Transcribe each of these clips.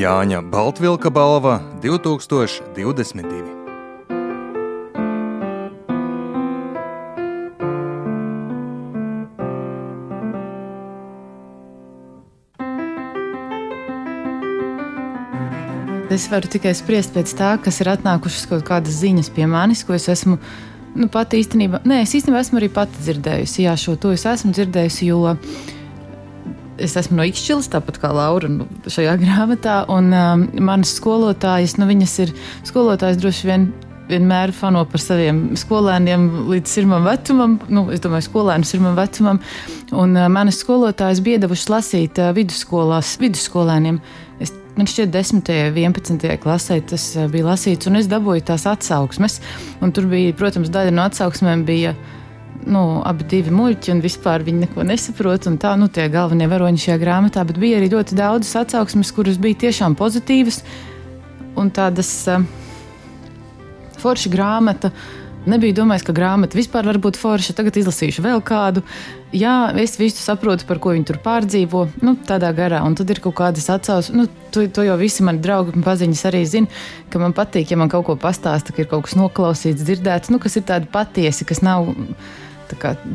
Jāņa Baltvilka balva 2022. Es varu tikai spriest pēc tā, kas ir atnākušas kaut kādas ziņas pie manis, ko es esmu nu, pati īstenībā. Nē, es īstenībā esmu arī pati dzirdējusi. Jā, šo to es esmu dzirdējusi, jo es esmu no Ikšķilas, tāpat kā Laura nu, šajā grāmatā. Un um, manas skolotājas, nu, viņas ir skolotājas droši vien. Vienmēr fano par saviem skolēniem līdz sirmam vecumam, nu, es domāju, skolēnu sirmam vecumam. Un uh, manas skolotājas bija devušas lasīt uh, vidusskolās, vidusskolēniem. Es man šķiet, 10. un 11. klasē tas eh, bija lasīts, un es dabūju tās atsauksmes. Tur bija, protams, daļa no atsauksmēm bija. Nu, abi divi muļķi, un vispār viņi neko nesaprot. Tā, nu, tie galvenie varoņi šajā grāmatā, bet bija arī ļoti daudzas atsauksmes, kuras bija tiešām pozitīvas un tādas uh, forša grāmata. Nebija domājis, ka grāmata vispār var būt forša. Tagad izlasīšu vēl kādu. Jā, es visu saprotu, par ko viņi tur pārdzīvo. Nu, tādā garā, un tad ir kaut kādas atsauces. Nu, to, to jau visi mani draugi un paziņas arī zina, ka man patīk, ja man kaut ko pastāsta, ka ir kaut kas noklausīts, dzirdēts, nu, kas ir tādi patiesi, kas nav.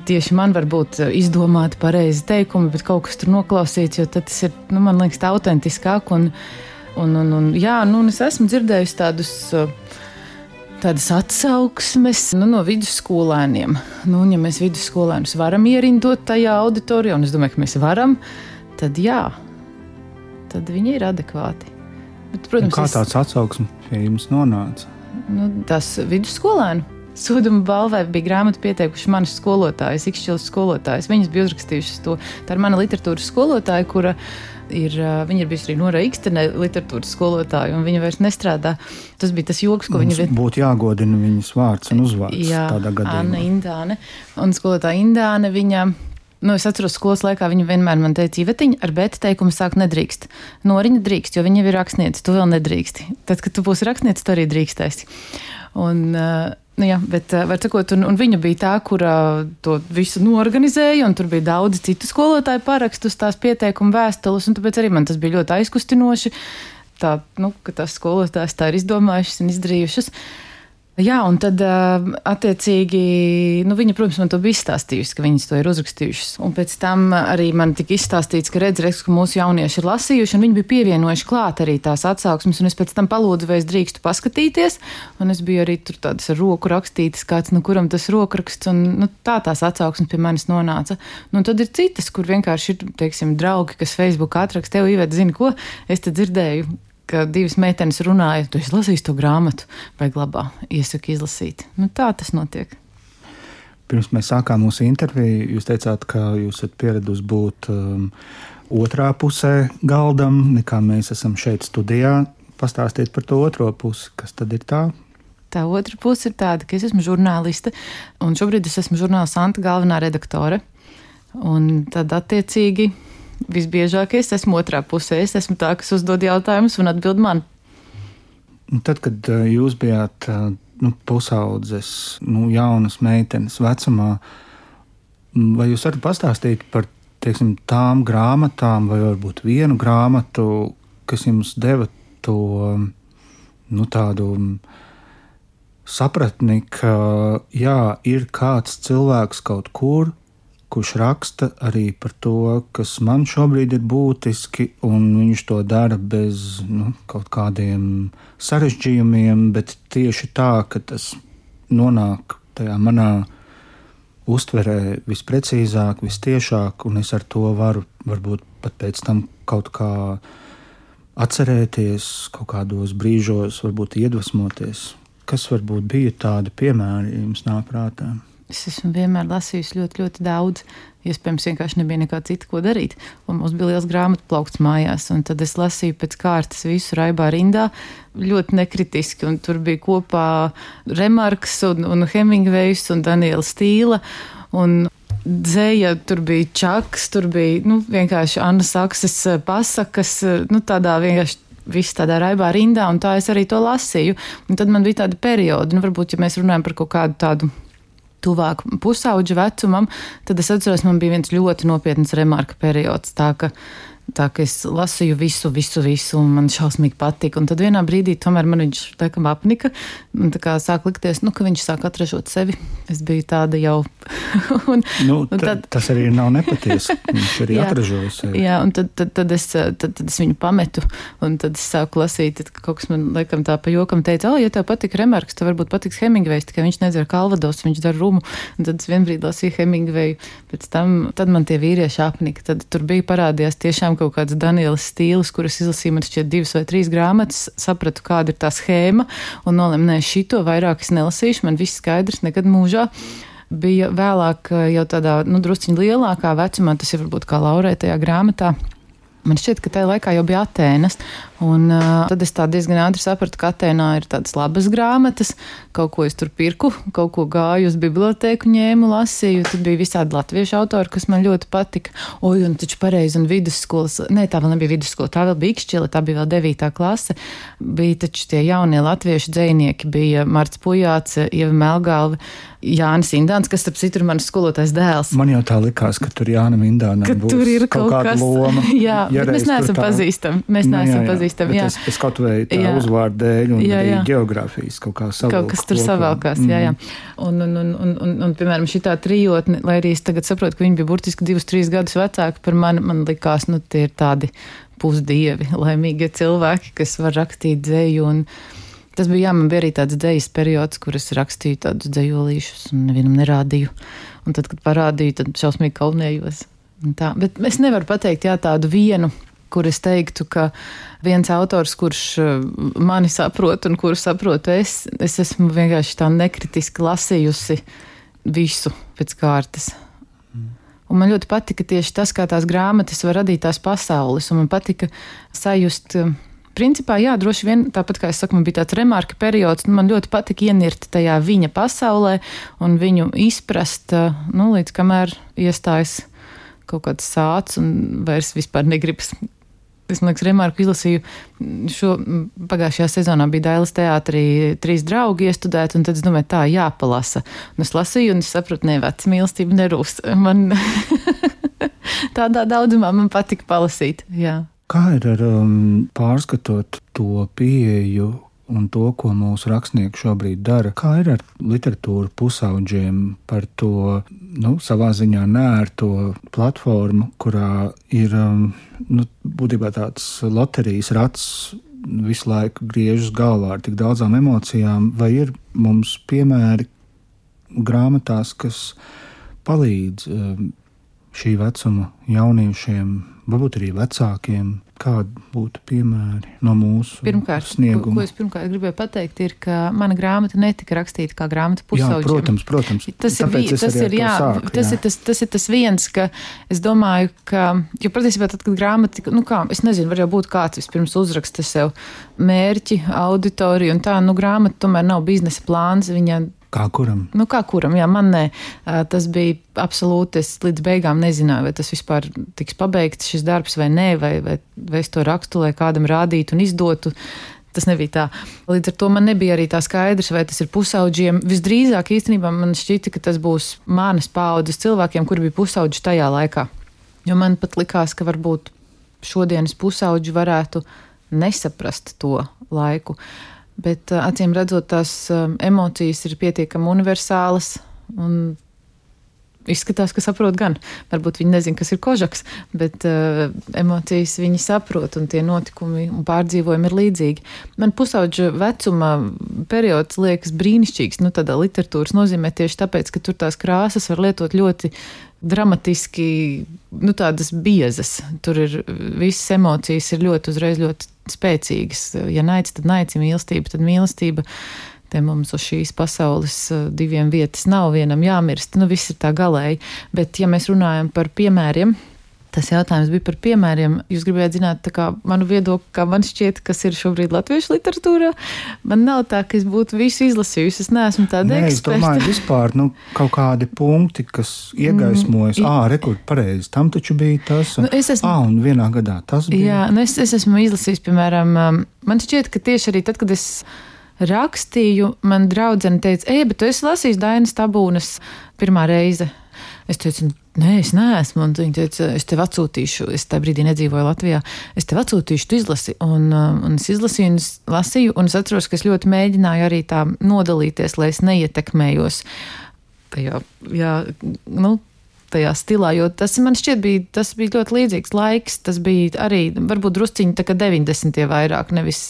Tieši man var būt izdomāti pareizi teikumi, bet kaut kas tur noklausīts, jo tas ir, nu, man liekas, tā autentiskāk. Un, un, un, un, jā, nu, un es esmu dzirdējusi tādus. Uh, tādas atsauksmes nu, no vidusskolēniem. Nu, ja mēs vidusskolēnus varam ierindot tajā auditorijā, un es domāju, ka mēs varam, tad jā, tad viņi ir adekvāti. Bet, protams, un kā tāds atsauksme pie jums nonāca? Nu, tas vidusskolēnu. Sūduma balvai bija grāmata pieteikuši manas skolotājas, Ikšķilas skolotājas. Viņas bija uzrakstījušas to. Tā ir mana literatūras skolotāja, kura ir, viņa ir bijusi arī Nora Ikstene, literatūras skolotāja, un viņa vairs nestrādā. Tas bija tas joks, ko Mums viņa vien... būtu jāgodina viņas vārds un uzvārds jā, tādā gadījumā. Anna Indāne. Un skolotāja Indāne, viņa. Nu, es atceros, skolas laikā viņa vienmēr man teica, Ivetiņa, ar bēta teikumu sākt nedrīkst. Noriņa drīkst, jo viņa ir rakstniece, tu vēl nedrīksti. Tad, kad tu būsi rakstniece, tu arī drīkstēsi. Un, uh, jā, bet, eh, var sakot, un, un viņa bija tā, kura to visu norganizēja, un tur bija daudz citu skolotāju parakstus, tās pieteikumu vēstules, un tāpēc arī man tas bija ļoti aizkustinoši. Tā, nu, ka tās skolotājas tā ir izdomājušas un izdarījušas. Uh, Jā, un tad, attiecīgi, nu, viņa, protams, man to bija izstāstījusi, ka viņas to ir uzrakstījušas. Un pēc tam arī man tika izstāstīts, ka redz, redz, ka mūsu jaunieši ir lasījuši, un viņi bija pievienojuši klāt arī tās atsauksmes, un es pēc tam palūdzu, vai es drīkstu paskatīties, un es biju arī tur tādas ar roku rakstītas, kāds, nu, kuram tas rokraksts, un nu, tā tās atsauksmes pie manis nonāca. Nu, tad ir citas, kur vienkārši ir, teiksim, draugi, kas Facebook atraksta, tev ievērt, zini, ko es te dzirdēju ka divas meitenes runāja, tu izlasīsi to grāmatu, vai glabā, iesaku izlasīt. Nu, tā tas notiek. Pirms mēs sākām mūsu interviju, jūs teicāt, ka jūs esat pieradusi būt um, otrā pusē galdam, nekā mēs esam šeit studijā. Pastāstiet par to otro pusi, kas tad ir tā? Tā otra puse ir tāda, ka es esmu žurnāliste, un šobrīd es esmu žurnāla Santa galvenā redaktore. Un tad, attiecīgi, visbiežāk es esmu otrā pusē. Es esmu tā, kas uzdod jautājumus un atbild man. Tad, kad uh, jūs bijāt uh, nu, pusaudzes, nu, jaunas meitenes vecumā, vai jūs varat pastāstīt par teiksim, tām grāmatām, vai varbūt vienu grāmatu, kas jums deva to nu, tādu sapratni, ka jā, ir kāds cilvēks kaut kur, kurš raksta arī par to, kas man šobrīd ir būtiski, un viņš to dara bez nu, kaut kādiem sarežģījumiem, bet tieši tā, ka tas nonāk tajā manā uztverē visprecīzāk, vistiešāk, un es ar to varu varbūt pat pēc tam kaut kā atcerēties, kaut kādos brīžos, varbūt iedvesmoties. Kas varbūt bija tādi piemēri jums nāk prātā? Es esmu vienmēr lasījusi ļoti, ļoti daudz. Iespējams, vienkārši nebija nekā cita, ko darīt. Un mums bija liels grāmatu plaukts mājās, un tad es lasīju pēc kārtas visu raibā rindā, ļoti nekritiski. Un tur bija kopā Remarks un, un Hemingvejs un Daniela Stīla. Un dzēja, tur bija čaks, tur bija nu, vienkārši Anna Sakses pasakas, nu, tādā vienkārši viss tādā raibā rindā, un tā es arī to lasīju. Un tad man bija tāda perioda, nu, varbūt, ja mēs runājam par kaut kādu tādu tuvāk pusauģa vecumam, tad es atceros, man bija viens ļoti nopietns remarka periods. Tā, Tā kā es lasīju visu, visu, visu, un man šausmīgi patika. Un tad vienā brīdī tomēr man viņš laikam apnika. Un tā kā sāk likties, nu, ka viņš sāk atražot sevi. Es biju tāda jau. un, nu, un tad, tas arī nav nepatiesi. Viņš arī atražoja sevi. Jā, un tad, tad, tad, es, tad, tad es viņu pametu. Un tad es sāku lasīt, tad kaut kas man laikam tā pa jokam teica, oh, ja tev patīk Remarks, tev varbūt patiks Hemingvejs, tikai viņš nedzer kalvados, viņš dara rumu. Un tad es vienbrīd lasīju Hemingveju. Pēc tam man tie vīrieši apnika. Tad tur bija parādījās tiešām kaut kaut kāds Danielas stīls, kuras izlasīju, man šķiet, divas vai trīs grāmatas, sapratu, kāda ir tā schēma, un nolēmu, nē, šito vairāk es nelasīšu, man viss skaidrs nekad mūžā bija vēlāk, jau tādā nu, drusciņā lielākā vecumā, tas ir varbūt kā Laurai tajā grāmatā. Man šķiet, ka tajā laikā jau bija Atēnas. Un, uh, tad es diezgan ātri sapratu, ka Atēnā ir tādas labas grāmatas. Kaut ko es tur pirku, kaut ko gāju uz bibliotēku, ņēmu, lasīju. Tad bija visādi latviešu autori, kas man ļoti patika. Oi, un taču pareizi, un vidusskolas, ne, tā vēl nebija vidusskola, tā vēl bija Ikšķila, tā bija vēl devītā klase. Bija taču tie jaunie latviešu dzēnieki, bija Marts Pujāts, Ieva Melgalva. Jānis Indāns, kas, starp citu, ir mans skolotājs dēls. Man jau tā likās, ka tur Jānam Indānam ka būs tur ir kaut, kaut kāda kas, loma. jā, bet mēs neesam pazīstami. Mēs nu, neesam jā, pazīstami. Es, es kaut vai tā uzvārdu dēļ un jā, jā. geogrāfijas kaut kā savalku. Kaut kas tur kopā. savalkās, jā, jā. Un, un, un, un, un, un, piemēram, šī tā trijotne, lai arī es tagad saprotu, ka viņi bija burtiski divus, trīs gadus vecāki par mani, man likās, nu, tie ir tādi pusdievi, laimīgie cilvēki, kas var rakstīt dzēju. Un, Tas bija, jā, man bija arī tāds dzīslis periods, kur es rakstīju tādus dzīslīšus un nevienam nerādīju. Un tad, kad parādīju, tad šausmīgi kaunējos. Bet es nevaru pateikt jā, tādu vienu, kur es teiktu, ka viens autors, kurš uh, mani saprot un kuru saprotu es, es esmu vienkārši tā nekritiski lasījusi visu pēc kārtas. Un man ļoti patika tieši tas, kā tās grāmatas var radīt tās pasaules, un man patika sajust principā, jā, droši vien tāpat kā es saku, man bija tāds remarka periods, un man ļoti patika ienirt tajā viņa pasaulē un viņu izprast, nu, līdz kamēr iestājas kaut kāds sācis un vairs vispār negribas. Es domāju, ka remarku izlasīju. Šo pagājušajā sezonā bija Dailas teātrī trīs draugi iestudēti, un tad es domāju, tā jāpalasa. Un es lasīju, un es sapratu, ne, veca mīlestība nerūs. Man tādā daudzumā man patika palasīt. Jā. Kā ir ar um, pārskatot to pieeju un to, ko mūsu rakstnieki šobrīd dara? Kā ir ar literatūru pusauģiem par to nu, savā ziņā nērto platformu, kurā ir um, nu, būtībā tāds loterijas rats visu laiku griežas galvā ar tik daudzām emocijām, vai ir mums piemēri grāmatās, kas palīdz um, šī vecuma jauniešiem varbūt arī vecākiem. Kādi būtu piemēri no mūsu pirmkārt, snieguma? Ko, ko es pirmkārt gribēju pateikt, ir, ka mana grāmata netika rakstīta kā grāmata pusauģiem. Jā, protams, protams. Tas ir, vi, tas, ir, jā, sāku, tas, jā. ir tas, tas ir tas viens, ka es domāju, ka, jo patiesībā tad, kad grāmata nu kā, es nezinu, var jau būt kāds vispirms uzraksta sev mērķi, auditoriju un tā, nu grāmata tomēr nav biznesa plāns, viņa Kā kuram? Nu, kā kuram, jā, man nē. Tas bija absolūti, es līdz beigām nezināju, vai tas vispār tiks pabeigts šis darbs vai nē, vai, vai, vai es to rakstu, lai kādam rādītu un izdotu. Tas nebija tā. Līdz ar to man nebija arī tā skaidrs, vai tas ir pusauģiem. Visdrīzāk īstenībā man šķita, ka tas būs manas paudzes cilvēkiem, kuri bija pusauģi tajā laikā. Jo man pat likās, ka varbūt šodienas pusauģi varētu nesaprast to laiku. Uh, Bet acīm redzot, tās emocijas ir pietiekami universālas. Izskatās, ka saprot gan. Varbūt viņi nezina, kas ir kožaks, bet uh, emocijas viņi saprot, un tie notikumi un pārdzīvojumi ir līdzīgi. Man pusauģa vecuma periods liekas brīnišķīgs, nu, tādā literatūras nozīmē tieši tāpēc, ka tur tās krāsas var lietot ļoti dramatiski, nu, tādas biezas. Tur ir visas emocijas, ir ļoti uzreiz ļoti spēcīgas. Ja naids, tad naids, ja mīlestība, tad mīlestība. Te mums uz šīs pasaules eh, diviem vietas nav, vienam jāmirst. Nu, viss ir tā galēji. Bet, ja mēs runājam par piemēriem, Tas jautājums bija par piemēriem. Jūs gribējāt zināt, kā manu viedokli, kā man šķiet, kas ir šobrīd latviešu literatūrā. Man nav tā, ka es būtu visu izlasījusi. Es neesmu tāda Nē, eksperta. Es domāju, vispār nu, kaut kādi punkti, kas iegaismojas. Mm. Ah, rekur, pareizi, tam taču bija tas. Nu, es esmu, ah, un vienā gadā tas bija. Jā, nu es, es esmu izlasījis, piemēram, um, man šķiet, ka tieši arī tad, kad es rakstīju, man draudzene teica, ej, bet tu esi lasījis Dainas Tabūnas pirmā reize. Es teicu, Nē, es neesmu. Un viņa teica, es tev atsūtīšu, es tajā brīdī nedzīvoju Latvijā. Es tev atsūtīšu, tu izlasi. Un, um, un es izlasīju, un es lasīju, un es atceros, ka es ļoti mēģināju arī tā nodalīties, lai es neietekmējos tajā, jā, nu, tajā stilā, jo tas man šķiet bija, tas bija ļoti līdzīgs laiks. Tas bija arī varbūt drusciņi tā kā 90. vairāk, nevis.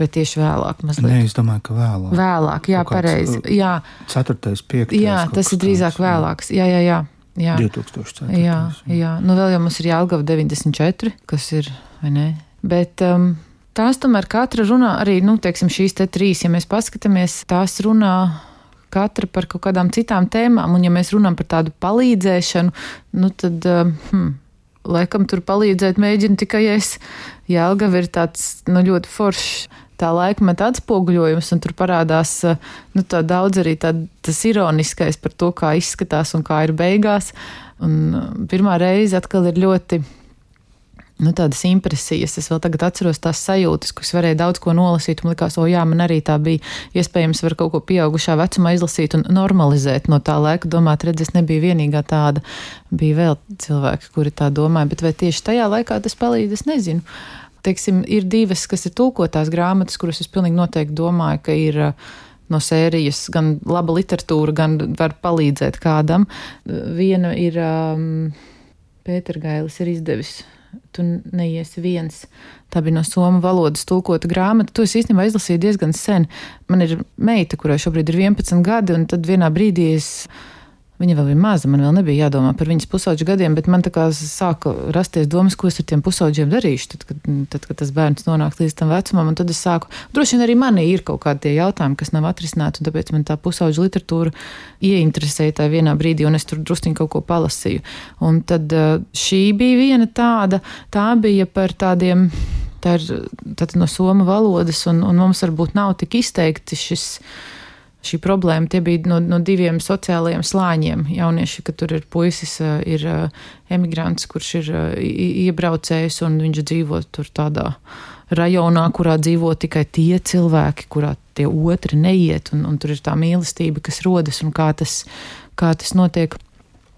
Bet tieši vēlāk, mazliet. Nē, es domāju, ka vēlāk. Vēlāk, jā, pareizi. Jā, 4. 5. jā tas ir drīzāk vēlāks. Jā, jā, jā. Jā. 2004. Jā, jā. Nu, vēl jau mums ir Jālgava 94, kas ir, vai ne? Bet um, tās tomēr katra runā arī, nu, teiksim, šīs te trīs, ja mēs paskatāmies, tās runā katra par kaut kādām citām tēmām, un ja mēs runājam par tādu palīdzēšanu, nu, tad, um, hm, laikam tur palīdzēt mēģinu tikai es. Jālgava ir tāds, nu, ļoti foršs tā laikmeta atspoguļojums, un tur parādās nu, daudz arī tā, tas ironiskais par to, kā izskatās un kā ir beigās. Un pirmā reize atkal ir ļoti. Nu, tādas impresijas, es vēl tagad atceros tās sajūtas, kuras varēja daudz ko nolasīt. Man liekas, o jā, man arī tā bija iespējams, var kaut ko pieaugušā vecumā izlasīt un normalizēt no tā laika. Domāt, redz, es nebiju vienīgā tāda. Bija vēl cilvēki, kuri tā domāja, bet vai tieši tajā laikā tas palīdz, es nezinu teiksim, ir divas, kas ir tulkotās grāmatas, kuras es pilnīgi noteikti domāju, ka ir uh, no sērijas gan laba literatūra, gan var palīdzēt kādam. Viena ir um, Pētergailis ir izdevis. Tu neiesi viens. Tā bija no somu valodas tulkota grāmata. To es īstenībā izlasīju diezgan sen. Man ir meita, kurai šobrīd ir 11 gadi, un tad vienā brīdī es Viņa vēl bija maza, man vēl nebija jādomā par viņas pusauģu gadiem, bet man tā kā sāka rasties domas, ko es ar tiem pusauģiem darīšu, tad, kad, tad, kad tas bērns nonāk līdz tam vecumam. Tad es sāku, droši vien arī manī ir kaut kādi jautājumi, kas nav atrisināti, un tāpēc man tā pusauģu literatūra ieinteresēja tajā vienā brīdī, un es tur druskuļi kaut ko palasīju. Un tad šī bija viena tāda, tā bija par tādiem. Tā ir no somu valodas, un, un mums varbūt nav tik izteikti šis šī problēma. Tie bija no, no diviem sociālajiem slāņiem. Jaunieši, ka tur ir puisis, ir emigrants, kurš ir iebraucējis un viņš dzīvo tur tādā rajonā, kurā dzīvo tikai tie cilvēki, kurā tie otri neiet, un, un tur ir tā mīlestība, kas rodas un kā tas, kā tas notiek.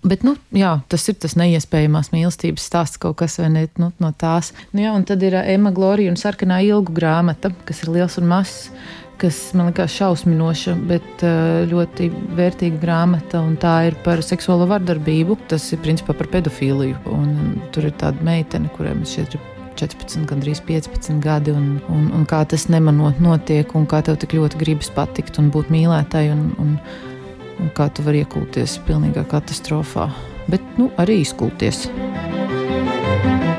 Bet, nu, jā, tas ir tas neiespējamās mīlestības stāsts, kaut kas ne, nu, no tās. Nu, jā, un tad ir Emma Glorija un Sarkanā ilgu grāmata, kas ir liels un mazs kas man liekas šausminoša, bet eh, ļoti vērtīga grāmata. Tā ir par seksuālo vardarbību. Tas ir principā par pedofīliju. Un tur ir tāda meitene, kurai mums šeit ir 14, gandrīz 15 gadi, un, un, un kā tas nemanot notiek, un kā tev tik ļoti gribas patikt un būt mīlētai, un, un, un kā tu vari iekulties pilnīgā katastrofā. Bet nu, arī izkulties. thank you